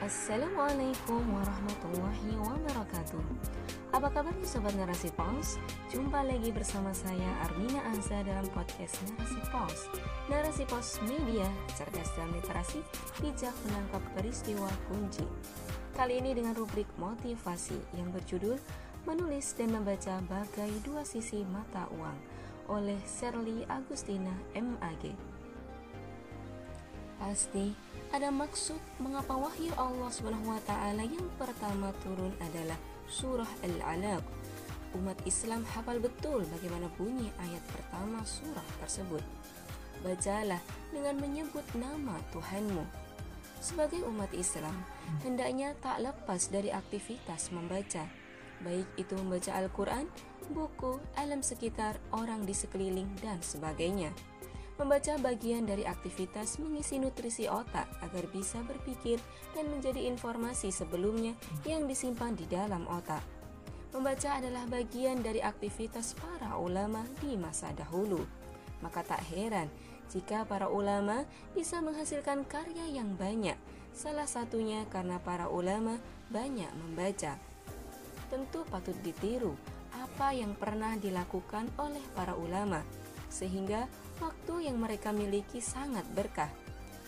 Assalamualaikum warahmatullahi wabarakatuh. Apa kabarnya Sobat Narasi Pos? Jumpa lagi bersama saya Armina Anza dalam podcast Narasi Pos. Narasi Pos Media, cerdas dalam literasi, bijak menangkap peristiwa kunci. Kali ini dengan rubrik motivasi yang berjudul Menulis dan membaca bagai dua sisi mata uang oleh Serly Agustina MAG Pasti ada maksud mengapa wahyu Allah taala yang pertama turun adalah surah Al-Alaq. Umat Islam hafal betul bagaimana bunyi ayat pertama surah tersebut. Bacalah dengan menyebut nama Tuhanmu. Sebagai umat Islam, hendaknya tak lepas dari aktivitas membaca, baik itu membaca Al-Quran, buku, alam sekitar, orang di sekeliling, dan sebagainya. Membaca bagian dari aktivitas mengisi nutrisi otak agar bisa berpikir dan menjadi informasi sebelumnya yang disimpan di dalam otak. Membaca adalah bagian dari aktivitas para ulama di masa dahulu. Maka tak heran jika para ulama bisa menghasilkan karya yang banyak, salah satunya karena para ulama banyak membaca. Tentu patut ditiru apa yang pernah dilakukan oleh para ulama sehingga waktu yang mereka miliki sangat berkah.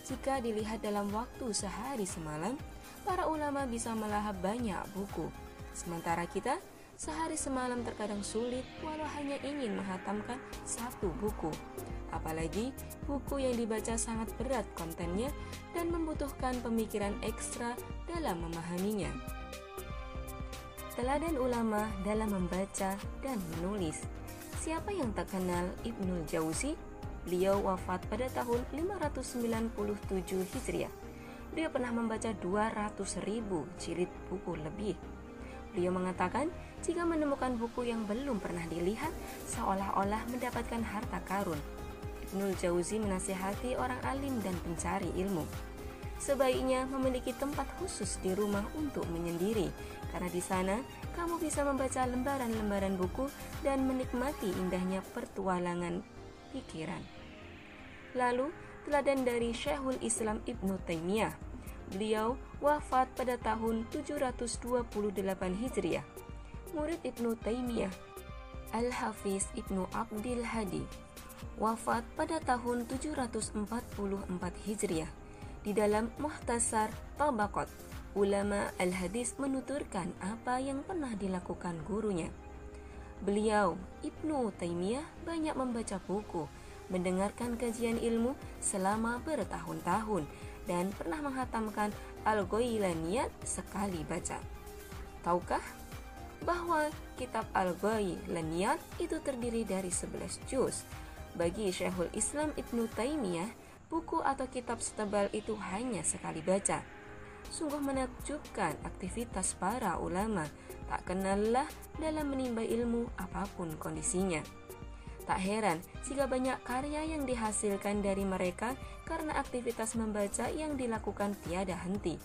Jika dilihat dalam waktu sehari semalam, para ulama bisa melahap banyak buku. Sementara kita, sehari semalam terkadang sulit walau hanya ingin menghatamkan satu buku. Apalagi buku yang dibaca sangat berat kontennya dan membutuhkan pemikiran ekstra dalam memahaminya. Teladan ulama dalam membaca dan menulis Siapa yang tak kenal Ibnul Jauzi? Beliau wafat pada tahun 597 Hijriah. Beliau pernah membaca 200 ribu jilid buku lebih. Beliau mengatakan, jika menemukan buku yang belum pernah dilihat, seolah-olah mendapatkan harta karun. Ibnul Jauzi menasihati orang alim dan pencari ilmu Sebaiknya memiliki tempat khusus di rumah untuk menyendiri, karena di sana kamu bisa membaca lembaran-lembaran buku dan menikmati indahnya pertualangan pikiran. Lalu, teladan dari Syekhul Islam Ibnu Taimiyah. Beliau wafat pada tahun 728 Hijriah. Murid Ibnu Taimiyah, Al-Hafiz Ibnu Abdil Hadi, wafat pada tahun 744 Hijriah di dalam Muhtasar Tabaqat, ulama al-hadis menuturkan apa yang pernah dilakukan gurunya. Beliau, Ibnu Taimiyah, banyak membaca buku, mendengarkan kajian ilmu selama bertahun-tahun, dan pernah menghatamkan Al-Ghailaniyat sekali baca. Tahukah bahwa kitab Al-Ghailaniyat itu terdiri dari 11 juz? Bagi Syekhul Islam Ibnu Taimiyah, buku atau kitab setebal itu hanya sekali baca. Sungguh menakjubkan aktivitas para ulama, tak kenallah dalam menimba ilmu apa pun kondisinya. Tak heran jika banyak karya yang dihasilkan dari mereka karena aktivitas membaca yang dilakukan tiada henti.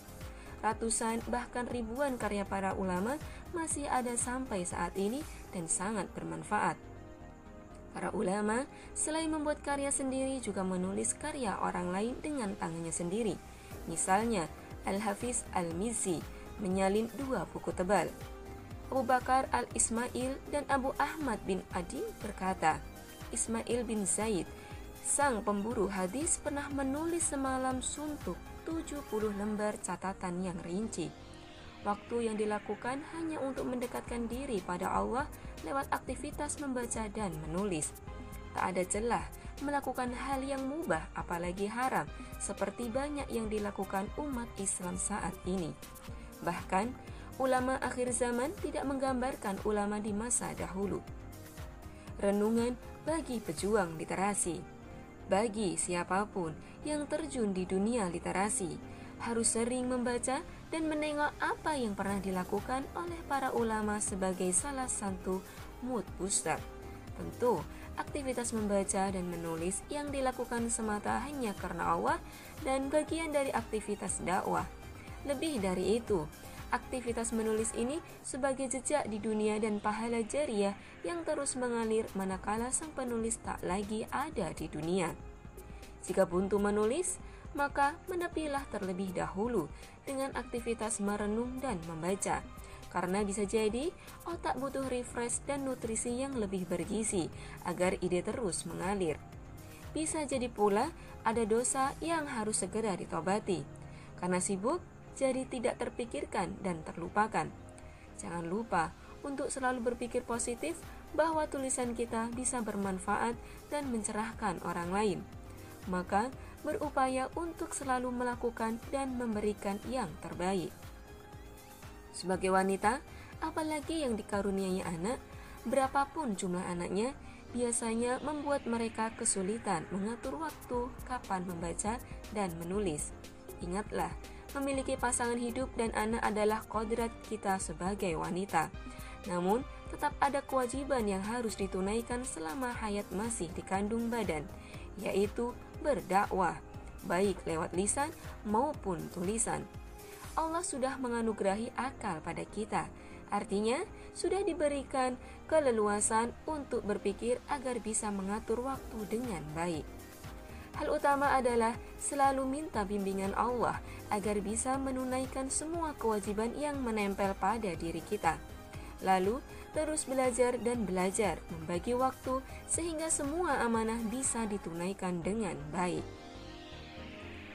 Ratusan bahkan ribuan karya para ulama masih ada sampai saat ini dan sangat bermanfaat. Para ulama selain membuat karya sendiri juga menulis karya orang lain dengan tangannya sendiri. Misalnya, Al-Hafiz Al-Mizi menyalin dua buku tebal. Abu Bakar Al-Ismail dan Abu Ahmad bin Adi berkata, Ismail bin Zaid, sang pemburu hadis pernah menulis semalam suntuk 70 lembar catatan yang rinci. Waktu yang dilakukan hanya untuk mendekatkan diri pada Allah lewat aktivitas membaca dan menulis. Tak ada celah melakukan hal yang mubah apalagi haram seperti banyak yang dilakukan umat Islam saat ini. Bahkan, ulama akhir zaman tidak menggambarkan ulama di masa dahulu. Renungan bagi pejuang literasi. Bagi siapa pun yang terjun di dunia literasi, harus sering membaca dan menengok apa yang pernah dilakukan oleh para ulama sebagai salah satu mood booster. Tentu, aktivitas membaca dan menulis yang dilakukan semata hanya karena Allah dan bagian dari aktivitas dakwah. Lebih dari itu, aktivitas menulis ini sebagai jejak di dunia dan pahala jariah yang terus mengalir manakala sang penulis tak lagi ada di dunia. Jika buntu menulis, maka menepilah terlebih dahulu dengan aktivitas merenung dan membaca. Karena bisa jadi otak butuh refresh dan nutrisi yang lebih bergizi agar ide terus mengalir. Bisa jadi pula ada dosa yang harus segera ditobati. Karena sibuk, jadi tidak terpikirkan dan terlupakan. Jangan lupa untuk selalu berpikir positif bahwa tulisan kita bisa bermanfaat dan mencerahkan orang lain. Maka, berupaya untuk selalu melakukan dan memberikan yang terbaik. Sebagai wanita, apalagi yang dikaruniai anak, berapapun jumlah anaknya, biasanya membuat mereka kesulitan mengatur waktu kapan membaca dan menulis. Ingatlah, memiliki pasangan hidup dan anak adalah kodrat kita sebagai wanita. Namun, tetap ada kewajiban yang harus ditunaikan selama hayat masih dikandung badan, yaitu berdakwah, baik lewat lisan maupun tulisan. Allah sudah menganugerahi akal pada kita, artinya sudah diberikan keleluasan untuk berpikir agar bisa mengatur waktu dengan baik. Hal utama adalah selalu minta bimbingan Allah agar bisa menunaikan semua kewajiban yang menempel pada diri kita. Lalu, terus belajar dan belajar, membagi waktu sehingga semua amanah bisa ditunaikan dengan baik.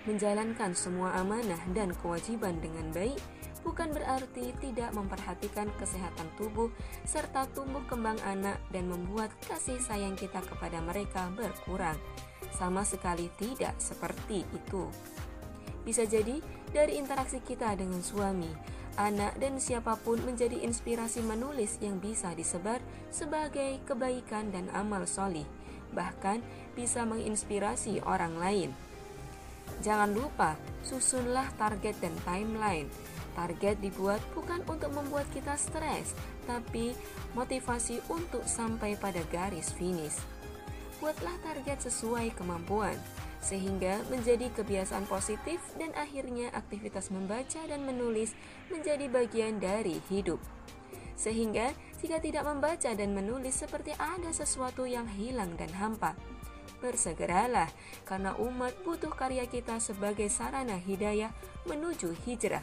Menjalankan semua amanah dan kewajiban dengan baik bukan berarti tidak memperhatikan kesehatan tubuh serta tumbuh kembang anak dan membuat kasih sayang kita kepada mereka berkurang. Sama sekali tidak seperti itu. Bisa jadi dari interaksi kita dengan suami, anak, dan siapa pun menjadi inspirasi menulis yang bisa disebar sebagai kebaikan dan amal solih, bahkan bisa menginspirasi orang lain. Jangan lupa, susunlah target dan timeline. Target dibuat bukan untuk membuat kita stres, tapi motivasi untuk sampai pada garis finish. Buatlah target sesuai kemampuan, sehingga menjadi kebiasaan positif dan akhirnya aktivitas membaca dan menulis menjadi bagian dari hidup. Sehingga jika tidak membaca dan menulis seperti ada sesuatu yang hilang dan hampa, bersegeralah karena umat butuh karya kita sebagai sarana hidayah menuju hijrah.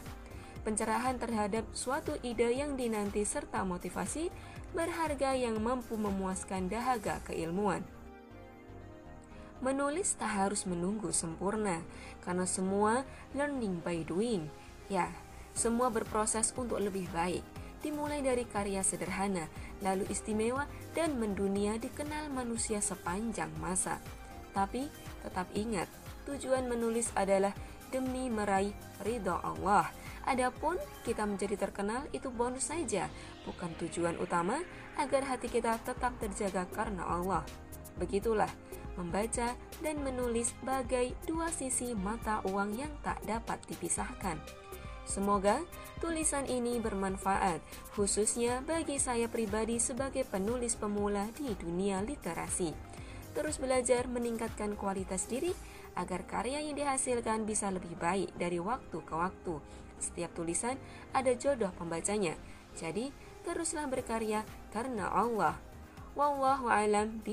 Pencerahan terhadap suatu ide yang dinanti serta motivasi berharga yang mampu memuaskan dahaga keilmuan. Menulis tak harus menunggu sempurna, karena semua learning by doing. Ya, semua berproses untuk lebih baik dimulai dari karya sederhana, lalu istimewa dan mendunia dikenal manusia sepanjang masa. Tapi tetap ingat, tujuan menulis adalah demi meraih ridho Allah. Adapun kita menjadi terkenal itu bonus saja, bukan tujuan utama agar hati kita tetap terjaga karena Allah. Begitulah, membaca dan menulis bagai dua sisi mata uang yang tak dapat dipisahkan. Semoga tulisan ini bermanfaat, khususnya bagi saya pribadi sebagai penulis pemula di dunia literasi. Terus belajar meningkatkan kualitas diri agar karya yang dihasilkan bisa lebih baik dari waktu ke waktu. Setiap tulisan ada jodoh pembacanya. Jadi, teruslah berkarya karena Allah. Wallahu alam.